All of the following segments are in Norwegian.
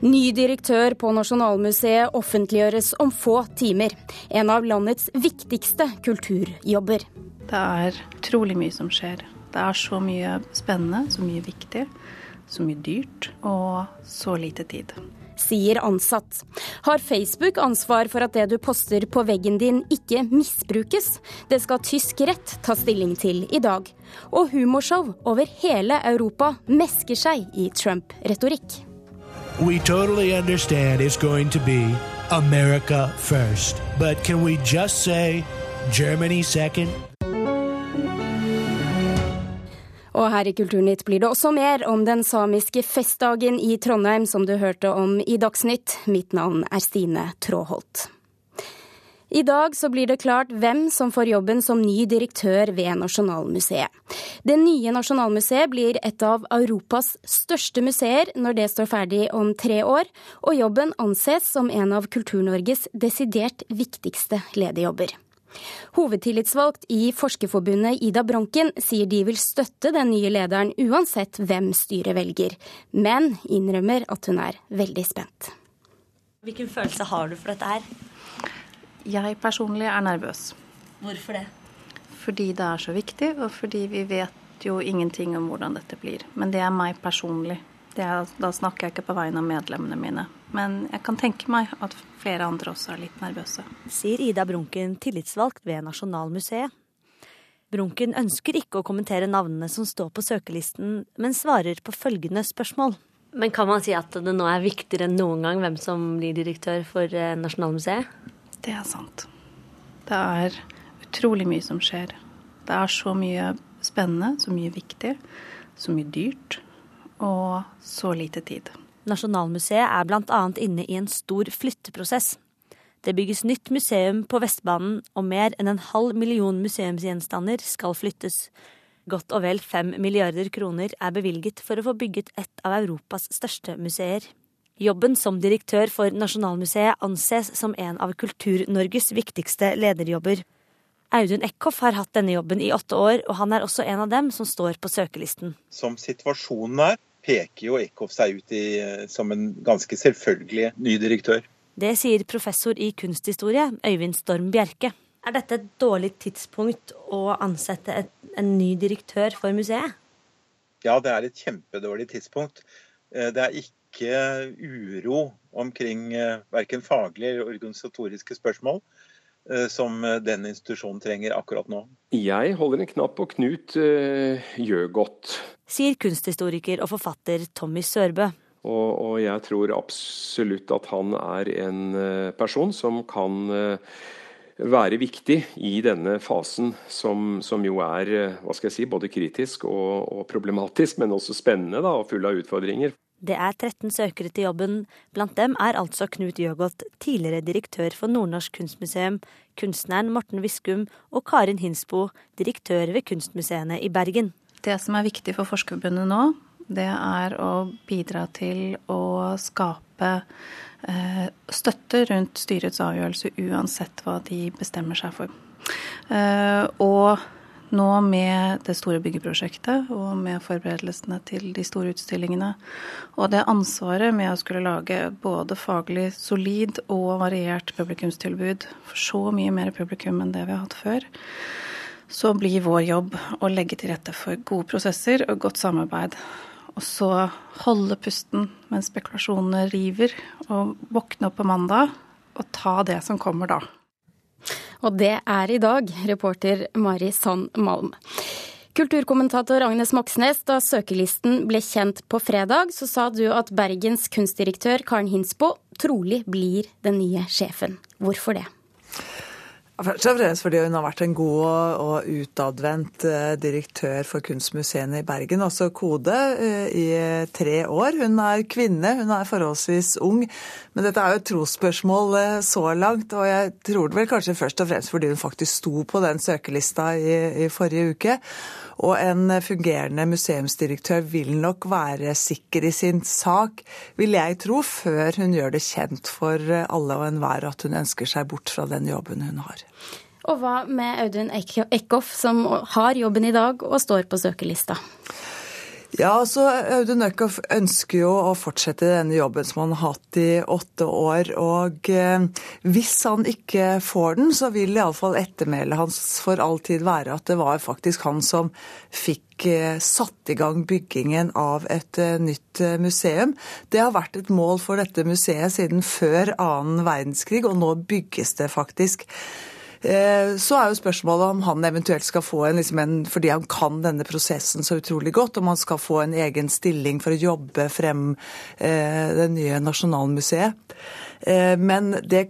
Ny direktør på Nasjonalmuseet offentliggjøres om få timer. En av landets viktigste kulturjobber. Det er utrolig mye som skjer. Det er så mye spennende, så mye viktig, så mye dyrt og så lite tid. Sier ansatt. Har Facebook ansvar for at det du poster på veggen din ikke misbrukes? Det skal tysk rett ta stilling til i dag. Og humorshow over hele Europa mesker seg i Trump-retorikk. We totally understand it's going to be America first. But can we just say Germany second? Og her i Kulturnytt blir det også mer om den samiske festdagen i Trondheim, som du hørte om i Dagsnytt. Mitt navn er Stine Tråholt. I dag så blir det klart hvem som får jobben som ny direktør ved Nasjonalmuseet. Det nye Nasjonalmuseet blir et av Europas største museer når det står ferdig om tre år, og jobben anses som en av Kultur-Norges desidert viktigste lederjobber. Hovedtillitsvalgt i Forskerforbundet Ida Bronken sier de vil støtte den nye lederen uansett hvem styret velger, men innrømmer at hun er veldig spent. Hvilken følelse har du for dette her? Jeg personlig er nervøs. Hvorfor det? Fordi det er så viktig, og fordi vi vet jo ingenting om hvordan dette blir. Men det er meg personlig. Er, da snakker jeg ikke på vegne av medlemmene mine. Men jeg kan tenke meg at flere andre også er litt nervøse. Sier Ida Brunken, tillitsvalgt ved Nasjonalmuseet. Brunken ønsker ikke å kommentere navnene som står på søkelisten, men svarer på følgende spørsmål. Men kan man si at det nå er viktigere enn noen gang hvem som blir direktør for eh, Nasjonalmuseet? Det er sant. Det er utrolig mye som skjer. Det er så mye spennende, så mye viktig, så mye dyrt og så lite tid. Nasjonalmuseet er bl.a. inne i en stor flytteprosess. Det bygges nytt museum på Vestbanen, og mer enn en halv million museumsgjenstander skal flyttes. Godt og vel fem milliarder kroner er bevilget for å få bygget et av Europas største museer. Jobben som direktør for Nasjonalmuseet anses som en av Kultur-Norges viktigste lederjobber. Audun Eckhoff har hatt denne jobben i åtte år, og han er også en av dem som står på søkelisten. Som situasjonen er, peker jo Eckhoff seg ut i, som en ganske selvfølgelig ny direktør. Det sier professor i kunsthistorie Øyvind Storm Bjerke. Er dette et dårlig tidspunkt å ansette et, en ny direktør for museet? Ja, det er et kjempedårlig tidspunkt. Eh, det er ikke ikke uro omkring eh, verken faglige eller organisatoriske spørsmål eh, som eh, den institusjonen trenger akkurat nå. Jeg holder en knapp på Knut uh, gjør godt. Sier kunsthistoriker og forfatter Tommy Sørbø. Og, og, jeg tror absolutt at han er en person som kan være viktig i denne fasen, som, som jo er hva skal jeg si, både kritisk og, og problematisk, men også spennende da, og full av utfordringer. Det er 13 søkere til jobben. Blant dem er altså Knut Jøgodt, tidligere direktør for Nordnorsk kunstmuseum, kunstneren Morten Viskum og Karin Hinsbo, direktør ved kunstmuseene i Bergen. Det som er viktig for Forskerforbundet nå, det er å bidra til å skape eh, støtte rundt styrets avgjørelse uansett hva de bestemmer seg for. Eh, og nå med det store byggeprosjektet og med forberedelsene til de store utstillingene, og det ansvaret med å skulle lage både faglig solid og variert publikumstilbud for så mye mer publikum enn det vi har hatt før, så blir vår jobb å legge til rette for gode prosesser og godt samarbeid. Og så holde pusten mens spekulasjonene river, og våkne opp på mandag og ta det som kommer da. Og det er i dag, reporter Mari Sand Malm. Kulturkommentator Agnes Moxnes, da søkelisten ble kjent på fredag, så sa du at Bergens kunstdirektør Karen Hinsbo trolig blir den nye sjefen. Hvorfor det? Først og fremst fordi hun har vært en god og utadvendt eh, direktør for kunstmuseene i Bergen, også Kode, eh, i tre år. Hun er kvinne, hun er forholdsvis ung. Men dette er jo et trosspørsmål eh, så langt, og jeg tror det vel kanskje først og fremst fordi hun faktisk sto på den søkelista i, i forrige uke. Og en fungerende museumsdirektør vil nok være sikker i sin sak, vil jeg tro, før hun gjør det kjent for alle og enhver at hun ønsker seg bort fra den jobben hun har. Og hva med Audun Eckhoff, som har jobben i dag og står på søkelista? Ja, altså Audun Eckhoff ønsker jo å fortsette denne jobben som han har hatt i åtte år. Og eh, hvis han ikke får den, så vil iallfall ettermælet hans for all tid være at det var faktisk han som fikk eh, satt i gang byggingen av et eh, nytt museum. Det har vært et mål for dette museet siden før annen verdenskrig, og nå bygges det faktisk. Eh, så er jo spørsmålet om han eventuelt skal få en, liksom en, fordi han kan denne prosessen så utrolig godt, om han skal få en egen stilling for å jobbe frem eh, det nye Nasjonalmuseet. Eh, men det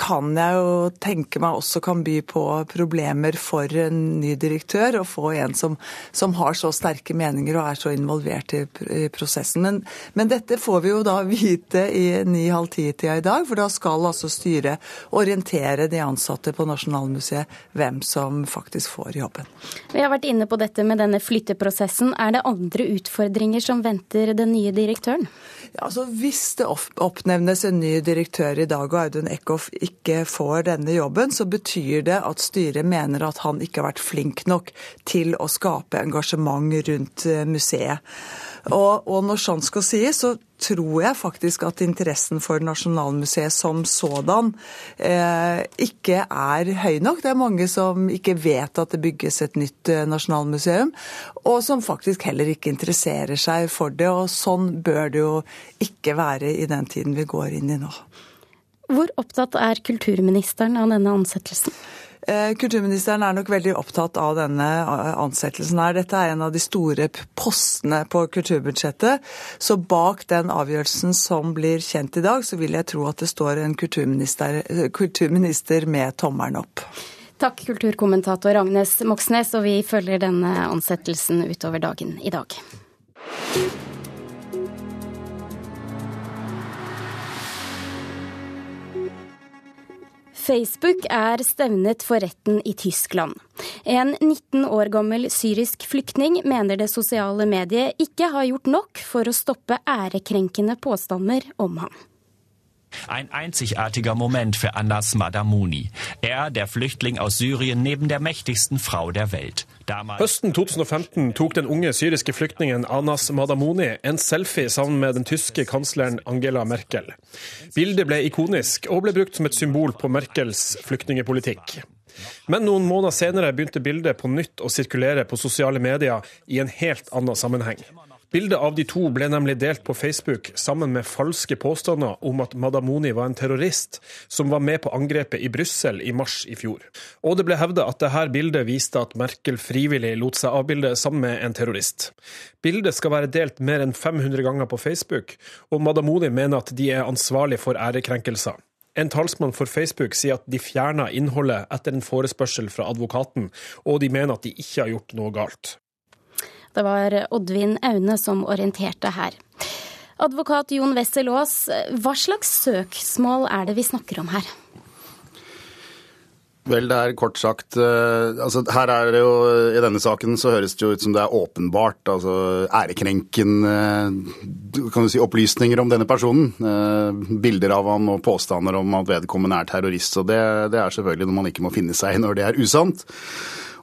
kan jeg jo tenke meg også kan by på problemer for en ny direktør, å få en som, som har så sterke meninger og er så involvert i, i prosessen. Men, men, dette får vi jo da vite i ni-halv ti-tida i dag, for da skal altså styret orientere de ansatte på Nasjonalmuseet hvem som faktisk får jobben. Vi har vært inne på dette med denne flytteprosessen. Er det andre utfordringer som venter den nye direktøren? Ja, altså Hvis det oppnevnes en ny direktør i dag, og Audun Eckhoff ikke får denne jobben, så betyr det at styret mener at han ikke har vært flink nok til å skape engasjement rundt eh, museet. Og, og når sånn skal sies, så tror jeg faktisk at interessen for Nasjonalmuseet som sådan eh, ikke er høy nok. Det er mange som ikke vet at det bygges et nytt eh, nasjonalmuseum, og som faktisk heller ikke interesserer seg for det. Og sånn bør det jo ikke være i den tiden vi går inn i nå. Hvor opptatt er kulturministeren av denne ansettelsen? Eh, kulturministeren er nok veldig opptatt av denne eh, ansettelsen her. Dette er en av de store postene på kulturbudsjettet. Så bak den avgjørelsen som blir kjent i dag, så vil jeg tro at det står en kulturminister, eh, kulturminister med tommelen opp. Takk, kulturkommentator Agnes Moxnes, og vi følger denne ansettelsen utover dagen i dag. Facebook er stevnet for retten i Tyskland. En 19 år gammel syrisk flyktning mener det sosiale mediet ikke har gjort nok for å stoppe ærekrenkende påstander om ham. Ein einzigartiger Moment für Anas Madamuni. Er, der Flüchtling aus Syrien, neben der mächtigsten Frau der Welt. Høsten 2015 tok den unge syriske flyktningen Anas Madamuni en selfie sammen med den tyske kansleren Angela Merkel. Bildet ble ikonisk og ble brukt som et symbol på Merkels flyktningepolitikk. Men noen måneder senere begynte bildet på nytt å sirkulere på sosiale medier i en helt annen sammenheng. Bildet av de to ble nemlig delt på Facebook sammen med falske påstander om at Madamoni var en terrorist som var med på angrepet i Brussel i mars i fjor. Og det ble hevda at dette bildet viste at Merkel frivillig lot seg avbilde sammen med en terrorist. Bildet skal være delt mer enn 500 ganger på Facebook, og Madamoni mener at de er ansvarlig for ærekrenkelser. En talsmann for Facebook sier at de fjerna innholdet etter en forespørsel fra advokaten, og de mener at de ikke har gjort noe galt. Det var Oddvin Aune som orienterte her. Advokat Jon Wessel Aas, hva slags søksmål er det vi snakker om her? Vel, det er kort sagt uh, altså her er det jo, I denne saken så høres det jo ut som det er åpenbart. altså Ærekrenkende uh, kan du si, opplysninger om denne personen. Uh, bilder av ham og påstander om at vedkommende er terrorist. og det, det er selvfølgelig noe man ikke må finne seg i når det er usant.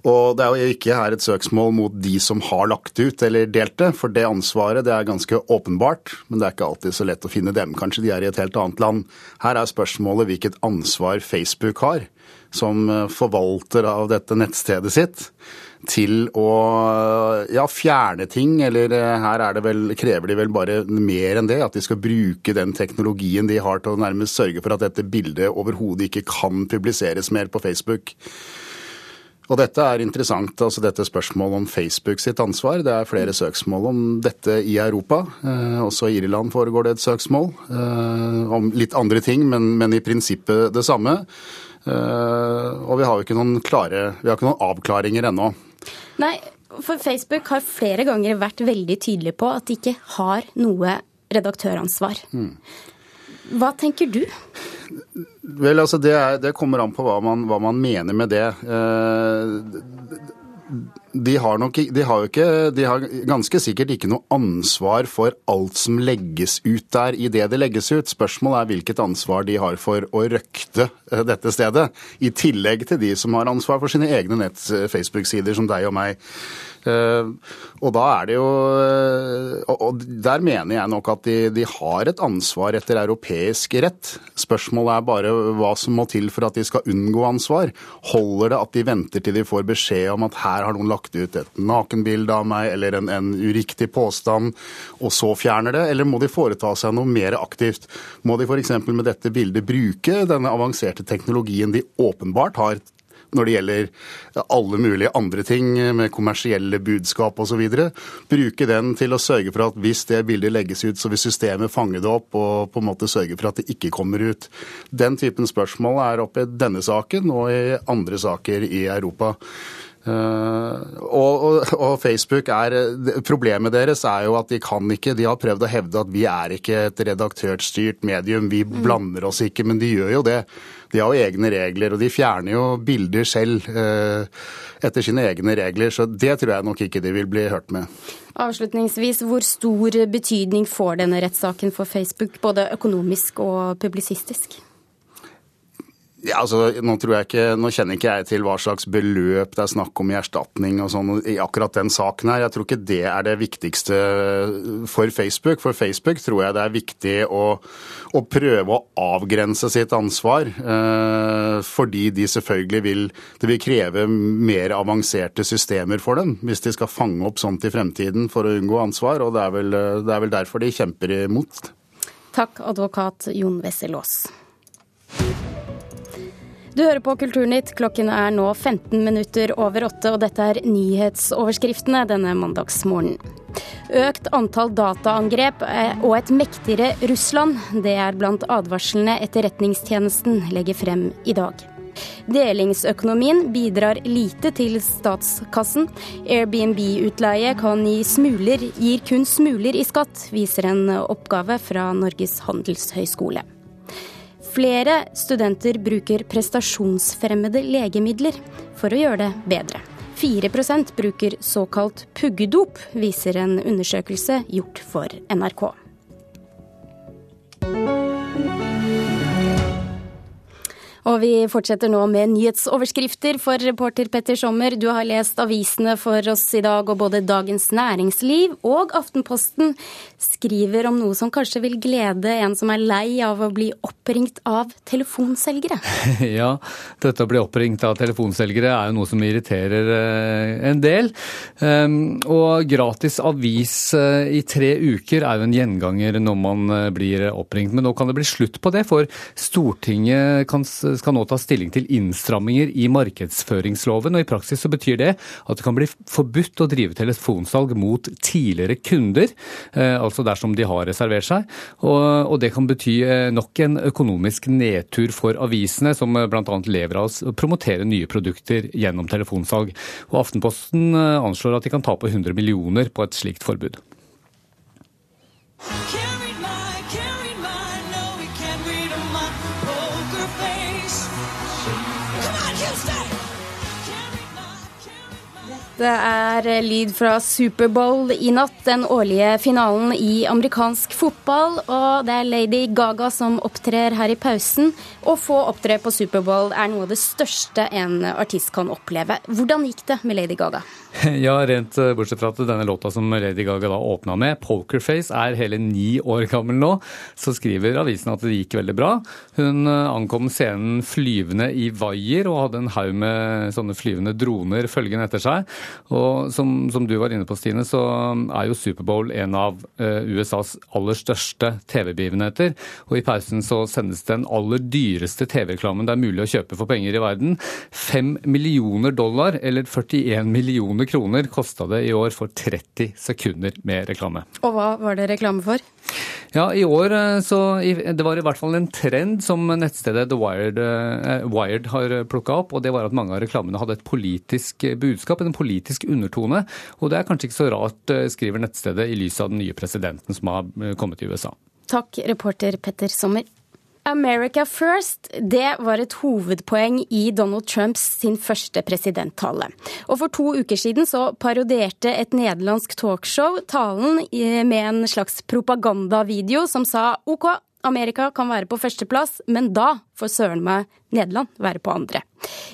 Og det er jo ikke her et søksmål mot de som har lagt ut eller delt det, for det ansvaret det er ganske åpenbart. Men det er ikke alltid så lett å finne dem. Kanskje de er i et helt annet land. Her er spørsmålet hvilket ansvar Facebook har som eh, forvalter av dette nettstedet sitt til å ja, fjerne ting, eller eh, her vel, krever de vel bare mer enn det. At de skal bruke den teknologien de har til å nærmest sørge for at dette bildet overhodet ikke kan publiseres mer på Facebook. Og dette er interessant, altså dette spørsmålet om Facebook sitt ansvar. Det er flere søksmål om dette i Europa. Eh, også i Irland foregår det et søksmål eh, om litt andre ting, men, men, i prinsippet det samme. Eh, og vi har jo ikke noen, klare, vi har ikke noen avklaringer ennå. Nei, for Facebook har flere ganger vært veldig tydelig på at de ikke har noe redaktøransvar. Mm. Hva tenker du? Vel, altså det, er, det kommer an på hva man, hva man, mener med det. Eh, de har, nok, de har ikke De har ganske sikkert ikke noe ansvar for alt som legges ut der i det det legges ut. Spørsmålet er hvilket ansvar de har for å røkte eh, dette stedet. I tillegg til de som har ansvar for sine egne nett-Facebook-sider, som deg og meg. Eh, og da er det jo eh, Og der mener jeg nok at de, de, har et ansvar etter europeisk rett. Spørsmålet er bare hva som må til for at de skal unngå ansvar. Holder det at de venter til de får beskjed om at her har noen lagt ut et nakenbilde av meg eller en, en uriktig påstand, og så fjerner det? Eller må de foreta seg noe mer aktivt? Må de f.eks. med dette bildet bruke denne avanserte teknologien de åpenbart har når det gjelder alle mulige andre ting med kommersielle budskap osv. Bruke den til å sørge for at hvis det bildet legges ut, så vil systemet fange det opp og på en måte sørge for at det ikke kommer ut. Den typen spørsmål er oppe i denne saken og i andre saker i Europa. Uh, og, og, og, Facebook er Problemet deres er jo at de kan ikke De har prøvd å hevde at vi er ikke et redaktørstyrt medium, vi mm. blander oss ikke, men de gjør jo det. De har jo egne regler, og de fjerner jo bilder selv uh, etter sine egne regler. Så det tror jeg nok ikke de vil bli hørt med. Avslutningsvis, hvor stor betydning får denne rettssaken for Facebook, både økonomisk og publisistisk? Ja, altså, nå, ikke, nå, kjenner ikke jeg til hva slags beløp det er snakk om i erstatning og sånn i akkurat den saken her. Jeg tror ikke det er det viktigste for Facebook. For Facebook tror jeg det er viktig å, å prøve å avgrense sitt ansvar. Eh, fordi de selvfølgelig vil Det vil kreve mer avanserte systemer for dem hvis de skal fange opp sånt i fremtiden for å unngå ansvar. Og det er vel, det er vel derfor de kjemper imot. Takk, advokat Jon Wessel Aas. Du hører på Kulturnytt. Klokken er nå 15 minutter over åtte, og dette er nyhetsoverskriftene denne mandagsmorgenen. Økt antall dataangrep eh, og et mektigere Russland, det er blant advarslene Etterretningstjenesten legger frem i dag. Delingsøkonomien bidrar lite til statskassen. Airbnb-utleie kan gi smuler, gir kun smuler i skatt, viser en oppgave fra Norges handelshøyskole. Flere studenter bruker prestasjonsfremmede legemidler for å gjøre det bedre. 4% bruker såkalt puggedop, viser en undersøkelse gjort for NRK. Og vi fortsetter nå med nyhetsoverskrifter for reporter Petter Sommer. Du har lest avisene for oss i dag, og både Dagens Næringsliv og Aftenposten skriver om noe som kanskje vil glede en som er lei av å bli oppringt av telefonselgere. Ja, dette å bli oppringt av telefonselgere er jo noe som irriterer eh, en del. Ehm, og gratis avis eh, i tre uker er jo en gjenganger når man eh, blir oppringt. Men nå kan det bli slutt på det, for Stortinget kan skal nå ta stilling til innstramminger i markedsføringsloven. og I praksis så betyr det at det kan bli forbudt å drive telefonsalg mot tidligere kunder, eh, altså dersom de har reservert seg. Og, det kan bety eh, nok en økonomisk nedtur for avisene, som bl.a. lever av å promotere nye produkter gjennom telefonsalg. Og Aftenposten eh, anslår at de kan tape 100 millioner på et slikt forbud. Det er lyd fra Superbowl i natt, den årlige finalen i amerikansk fotball. Og det er Lady Gaga som opptrer her i pausen. Å få opptre på Superbowl er noe av det største en artist kan oppleve. Hvordan gikk det med Lady Gaga? Ja, rent eh, bortsett fra at denne låta som Lady Gaga da åpna med, 'Pokerface', er hele ni år gammel nå, så skriver avisen at det gikk veldig bra. Hun eh, ankom scenen flyvende i vaier og hadde en haug med sånne flyvende droner følgende etter seg. Og som, som, du var inne på, Stine, så er jo Superbowl en av uh, USAs aller største TV-begivenheter. Og i pausen så sendes den aller dyreste TV-reklamen det er mulig å kjøpe for penger i verden. Fem millioner dollar, eller 41 millioner kroner kosta det i år for 30 sekunder med reklame. Og hva var det reklame for? Ja, i år eh, så Det var i hvert fall en trend som nettstedet The Wired, uh, Wired har plukka opp, og det var at mange av reklamene hadde et politisk budskap, en politisk undertone. Og det er kanskje ikke så rart, eh, skriver nettstedet, i lys av den nye presidenten som har kommet i USA. Takk, reporter Petter Sommer. America first, det var et hovedpoeng i Donald Trumps sin første presidenttale. Og for to uker siden så parodierte et nederlandsk talkshow talen med en slags propagandavideo som sa OK, Amerika kan være på førsteplass, men da får søren meg Nederland være på andre.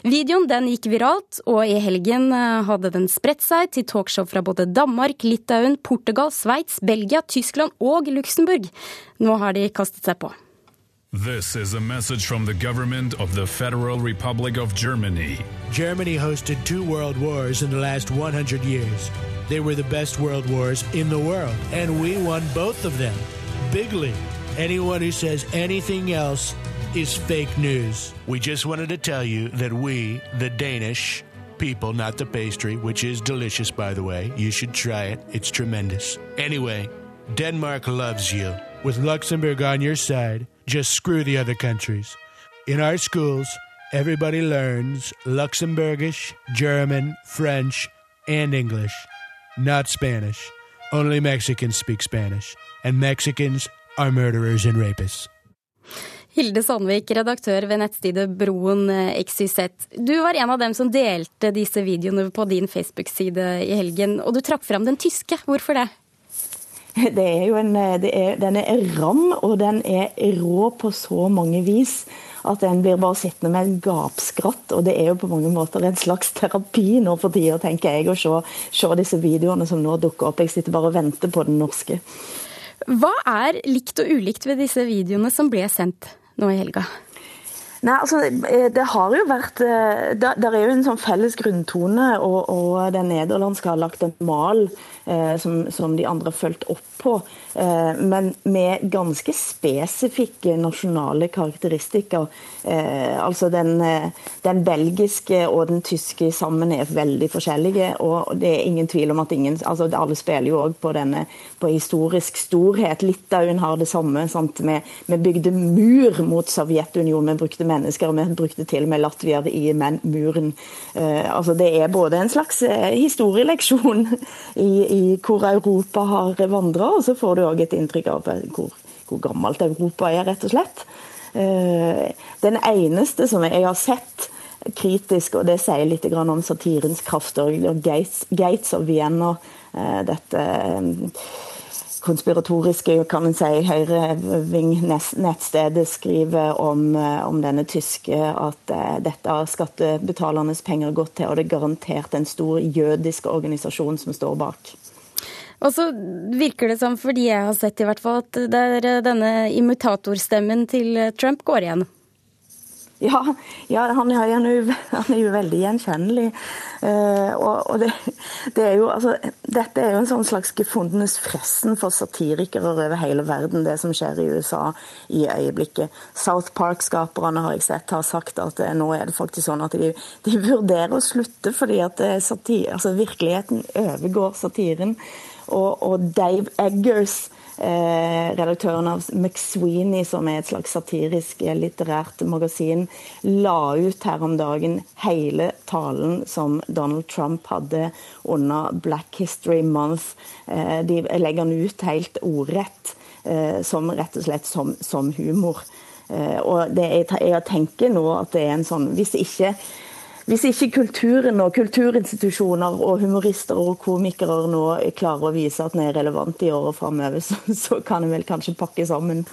Videoen den gikk viralt, og i helgen eh, hadde den spredt seg til talkshow fra både Danmark, Litauen, Portugal, Sveits, Belgia, Tyskland og Luxembourg. Nå har de kastet seg på. This is a message from the government of the Federal Republic of Germany. Germany hosted two world wars in the last 100 years. They were the best world wars in the world, and we won both of them. Bigly. Anyone who says anything else is fake news. We just wanted to tell you that we, the Danish people, not the pastry, which is delicious, by the way, you should try it. It's tremendous. Anyway, Denmark loves you. With Luxembourg on your side, just screw the other countries. In our schools, everybody learns Luxembourgish, German, French, and English, not Spanish. Only Mexicans speak Spanish, and Mexicans are murderers and rapists. Hilde Sandvik, redaktør ved nettstedet Broen XYZ. Du var en av dem som delte disse videoene på din Facebook-side i helgen, og du trakk fram den tyske. Hvorfor det? Det er jo en, er, den er ram, og den er rå på så mange vis at en blir bare sittende med en gapskratt. Og det er jo på mange måter en slags terapi nå for tida, tenker jeg, å se, se disse videoene som nå dukker opp. Jeg sitter bare og venter på den norske. Hva er likt og ulikt ved disse videoene som ble sendt nå i helga? Nei, altså, Det har jo vært Det er jo en sånn felles grunntone, og, og den nederlandske har lagt en mal eh, som, som, de andre har fulgt opp på. Eh, men med ganske spesifikke nasjonale karakteristikker. Eh, altså den, eh, den, belgiske og den tyske sammen er veldig forskjellige. Og det er ingen tvil om at ingen altså Alle spiller jo òg på denne på historisk storhet. Litauen har det samme. sant? Vi, vi bygde mur mot Sovjetunionen, vi brukte mennesker, og vi brukte til og med Latvia i men, muren. Altså Det er både en slags historieleksjon i, i hvor Europa har vandra, og så får du òg et inntrykk av hvor, hvor, gammelt Europa er, rett og slett. Eh, den eneste som jeg har sett kritisk, og det sier litt om satirens kraft, og Gates, Gates of Vienna, eh, dette eh, konspiratoriske kan en si, høyreving-nettstedet skriver om, om, denne tyske at dette har skattebetalernes penger gått til, og det er garantert en stor jødisk organisasjon som står bak. Og så virker det som, fordi jeg har sett i hvert fall, at der denne imitatorstemmen til Trump går igjen. Ja, ja han, er jo, han, er jo, veldig gjenkjennelig. Eh, og, og det, det, er jo, altså, dette er jo en sånn slags gefundenes fressen for satirikere over hele verden, det som skjer i USA i øyeblikket. South Park-skaperne har jeg sett har sagt at det, nå er det faktisk sånn at de, de vurderer å slutte fordi at satir, altså, virkeligheten overgår satiren. Og, og Dave Eggers, eh, redaktøren av McSweeney, som er et slags satirisk eh, litterært magasin, la ut her om dagen hele talen som Donald Trump hadde under Black History Month. Eh, de legger den ut helt ordrett, eh, som rett og slett som, som humor. Eh, og det, jeg, jeg tenker nå at det er en sånn Hvis ikke hvis ikke kulturen og kulturinstitusjoner og humorister og komikere nå klarer å vise at den er relevant i året framover, så, så, kan en vel kanskje pakke sammen.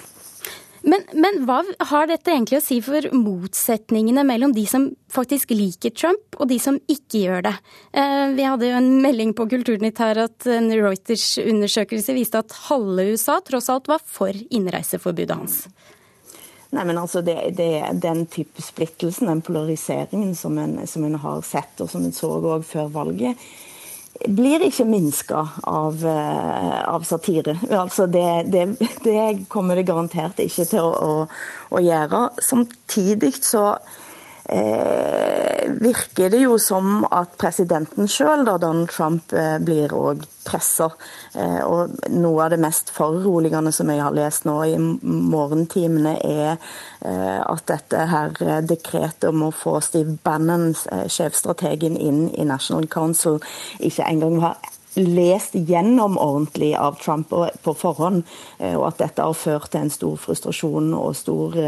Men, men, hva har dette egentlig å si for motsetningene mellom de som faktisk liker Trump, og de som ikke gjør det? Eh, vi hadde jo en melding på Kulturnytt her at en Reuters-undersøkelse viste at halve USA tross alt var for innreiseforbudet hans. Nei, men altså det, det, Den type splittelsen, den polariseringen som en, som en har sett, og som en så òg før valget, blir ikke minska av, uh, av, satire. Altså det, det, det, kommer det garantert ikke til å, å, å gjøre. Samtidig så uh, virker det jo som at presidenten sjøl, Donald Trump, eh, blir òg presser. Eh, og noe av det mest foruroligende som jeg har lest nå i morgentimene, er eh, at dette her dekretet om å få Steve Bannon, sjefstrategen, inn i National Council, ikke engang har lest gjennom ordentlig av Trump på forhånd, og at dette har ført til en stor frustrasjon og stor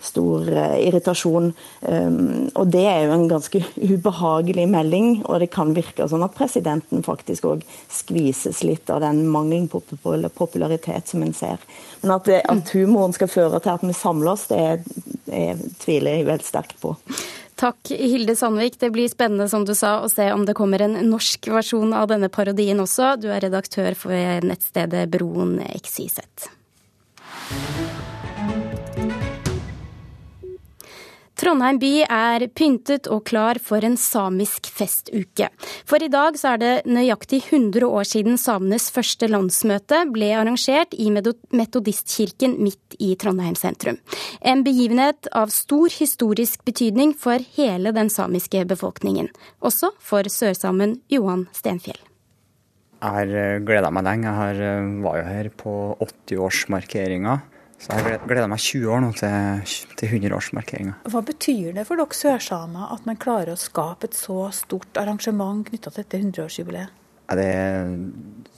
stor eh, irritasjon. Um, og Det er jo en ganske ubehagelig melding, og det kan virke sånn at presidenten faktisk òg skvises litt av den mangelen på popularitet som en ser. Men at, det, at humoren skal føre til at vi samler oss, det, det tviler jeg veldig sterkt på. Takk, Hilde Sandvik. Det blir spennende som du sa, å se om det kommer en norsk versjon av denne parodien også. Du er redaktør for nettstedet Broen XYZ. Trondheim by er pyntet og klar for en samisk festuke. For i dag så er det nøyaktig 100 år siden samenes første landsmøte ble arrangert i Metodistkirken midt i Trondheim sentrum. En begivenhet av stor historisk betydning for hele den samiske befolkningen. Også for sørsamen Johan Stenfjell. Jeg har eh, gleda meg lenge. Jeg eh, var jo her på 80-årsmarkeringa så jeg gleder meg 20 år nå til, til 100-årsmarkeringa. Hva betyr det for dere sørsamer at man klarer å skape et så stort arrangement knytta til dette 100-årsjubileet? Ja, det er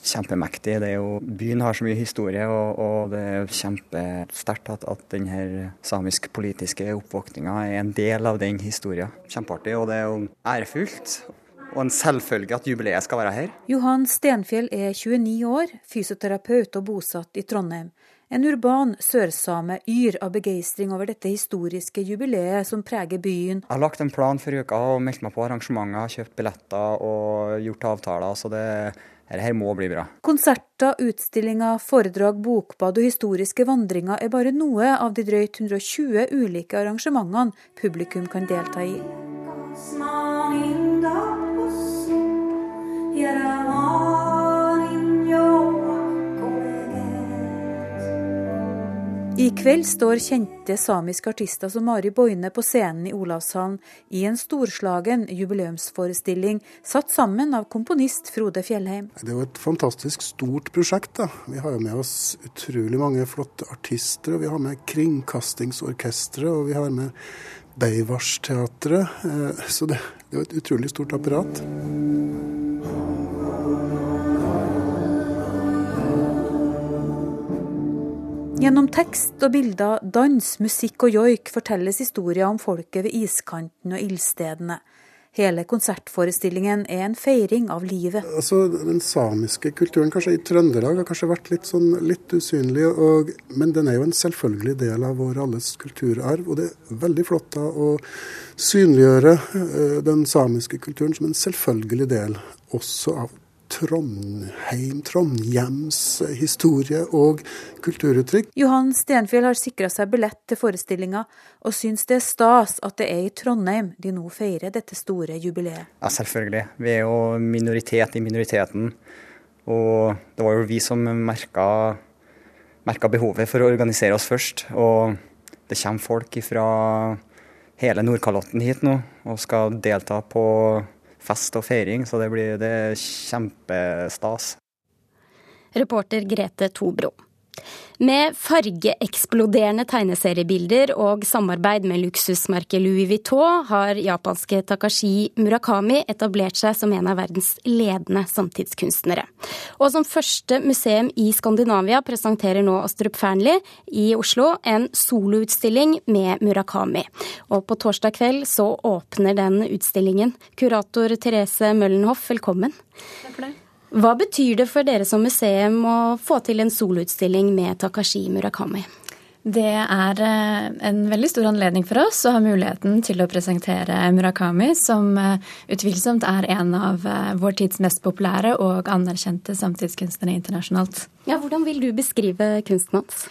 kjempemektig. Det er jo, byen har så mye historie, og, og det er kjempesterkt at, at denne samisk-politiske oppvåkninga er en del av den historien. Kjempeartig, og det er jo ærefullt. Og en selvfølge at jubileet skal være her. Johan Stenfjell er 29 år, fysioterapeut og bosatt i Trondheim. En urban sørsame yr av begeistring over dette historiske jubileet som preger byen. Jeg har lagt en plan for uka og meldt meg på arrangementer, kjøpt billetter og gjort avtaler. så det her må bli bra. Konserter, utstillinger, foredrag, bokbad og historiske vandringer er bare noe av de drøyt 120 ulike arrangementene publikum kan delta i. I kveld står kjente samiske artister som Mari Boine på scenen i Olavshallen i en storslagen jubileumsforestilling satt sammen av komponist Frode Fjellheim. Det er jo et fantastisk stort prosjekt. da. Vi har jo med oss utrolig mange flotte artister. og Vi har med Kringkastingsorkesteret og vi har med Beivars-teatret. Eh, så det, det er jo et utrolig stort apparat. Gjennom tekst og bilder, dans, musikk og joik fortelles historier om folket ved iskanten og ildstedene. Hele konsertforestillingen er en feiring av livet. Altså, Den samiske kulturen kanskje i Trøndelag har kanskje vært litt, sånn, litt usynlig, og, men den er jo en selvfølgelig del av vår alles kulturarv. Og det er veldig flott da å synliggjøre uh, den samiske kulturen som en selvfølgelig del også av Trondheim, Trondhjems historie og kulturuttrykk. Johan Stenfjell har sikra seg billett til forestillinga, og syns det er stas at det er i Trondheim de nå feirer dette store jubileet. Ja, selvfølgelig. Vi er jo minoritet i minoriteten. Og det var jo vi som merka, merka behovet for å organisere oss først. Og det kommer folk fra hele Nordkalotten hit nå og skal delta på fest og feiring, så det blir det kjempestas. Reporter Grete Tobro. Med fargeeksploderende tegneseriebilder og samarbeid med luksusmerket Louis Vuitton har japanske Takashi Murakami etablert seg som en av verdens ledende samtidskunstnere. Og som første museum i Skandinavia presenterer nå Astrup Fearnley i Oslo en soloutstilling med Murakami. Og på torsdag kveld så åpner den utstillingen. Kurator Therese Møllenhoff, velkommen. Takk for det. Hva betyr det for dere som museum å få til en soloutstilling med Takashi Murakami? Det er eh, en veldig stor anledning for oss å ha muligheten til å presentere Murakami, som eh, utvilsomt er en av eh, vår tids mest populære og anerkjente samtidskunstnere internasjonalt. Ja, hvordan vil du beskrive kunsten hans?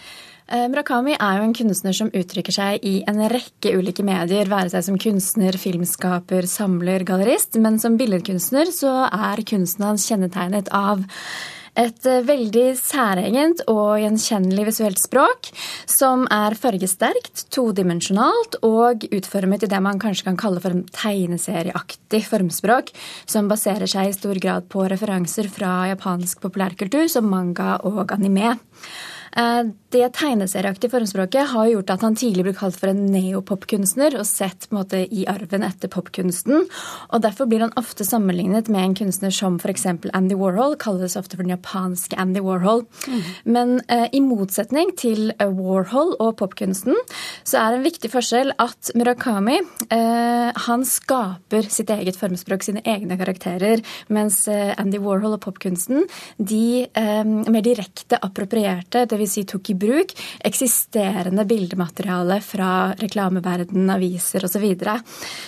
Eh, Murakami er jo en kunstner som uttrykker seg i en rekke ulike medier, være seg som kunstner, filmskaper, samler, gallerist. Men som billedkunstner så er kunsten hans kjennetegnet av Et eh, veldig særegent og gjenkjennelig visuelt språk som er fargesterkt, todimensjonalt og utformet i det man kanskje kan kalle for en tegneserieaktig formspråk, som baserer seg i stor grad på referanser fra japansk populærkultur som manga og anime. Det tegneserieaktige formspråket har gjort at han tidlig ble kalt for en neopopkunstner og sett på en måte i arven etter popkunsten. og Derfor blir han ofte sammenlignet med en kunstner som f.eks. Andy Warhol, kalles ofte for den japanske Andy Warhol. Mm. Men eh, i motsetning til eh, Warhol og popkunsten, så er en viktig forskjell at Murakami eh, han skaper sitt eget formspråk, sine egne karakterer, mens eh, Andy Warhol og popkunsten de eh, mer direkte approprierte, dvs. Si tok i bruk eksisterende bildemateriale fra reklameverden, aviser osv. Så, videre.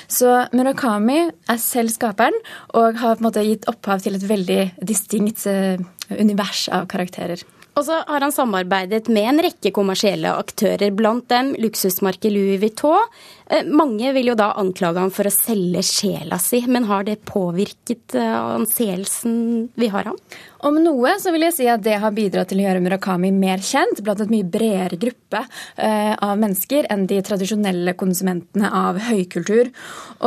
så Murakami er selv skaperen og har på en måte gitt opphav til et veldig distinkt eh, univers av karakterer. Og så har han samarbeidet med en rekke kommersielle aktører, blant dem luksusmerket Louis Vuitton. Eh, mange vil jo da anklage ham for å selge sjela si, men har det påvirket eh, anseelsen vi har ham? Om noe så vil jeg si at det har bidratt til å gjøre Murakami mer kjent blant et mye bredere gruppe eh, av mennesker enn de tradisjonelle konsumentene av høykultur.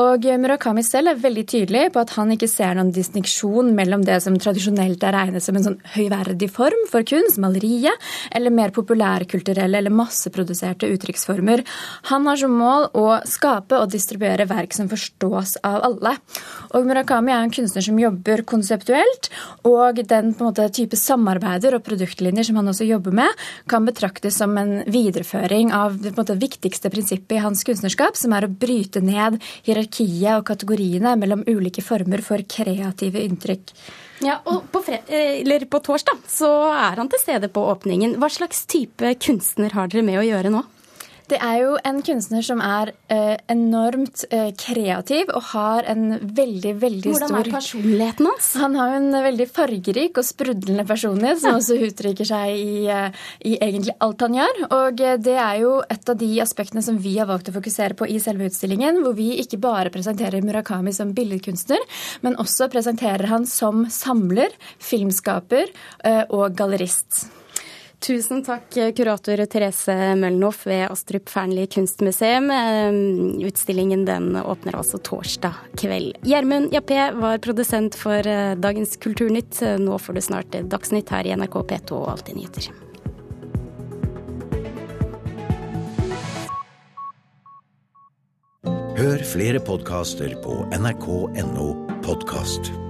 Og Murakami selv er veldig tydelig på at han ikke ser noen distinksjon mellom det som tradisjonelt er regnet som en sånn høyverdig form for kunst, maleriet, eller mer populærkulturelle eller masseproduserte uttrykksformer. Han har som mål å skape og distribuere verk som forstås av alle. Og Murakami er en kunstner som jobber konseptuelt, og den måte, type samarbeider og produktlinjer som han også jobber med, kan betraktes som en videreføring av det måte, viktigste prinsippet i hans kunstnerskap, som er å bryte ned hierarkiet og kategoriene mellom ulike former for kreative inntrykk. Ja, og på, på, torsdag så er han til stede på åpningen. Hva slags type kunstner har dere med å gjøre nå? Det er jo en kunstner som er eh, enormt eh, kreativ og har en veldig, veldig Hvordan stor Hvordan er personligheten hans? Han har en veldig fargerik og sprudlende personlighet som også uttrykker seg i, eh, i, egentlig alt han gjør. Og eh, det er jo et av de aspektene som vi har valgt å fokusere på i selve utstillingen, hvor vi ikke bare presenterer Murakami som billedkunstner, men også presenterer han som samler, filmskaper eh, og gallerist. Tusen takk, kurator Therese Møllenhoff ved Astrup Fearnley kunstmuseum. Ehm, utstillingen den åpner altså torsdag kveld. Gjermund Jappé var produsent for eh, dagens Kulturnytt. Nå får du snart Dagsnytt her i NRK P2 og Alltid nyheter. Hør flere podkaster på nrk.no podkast.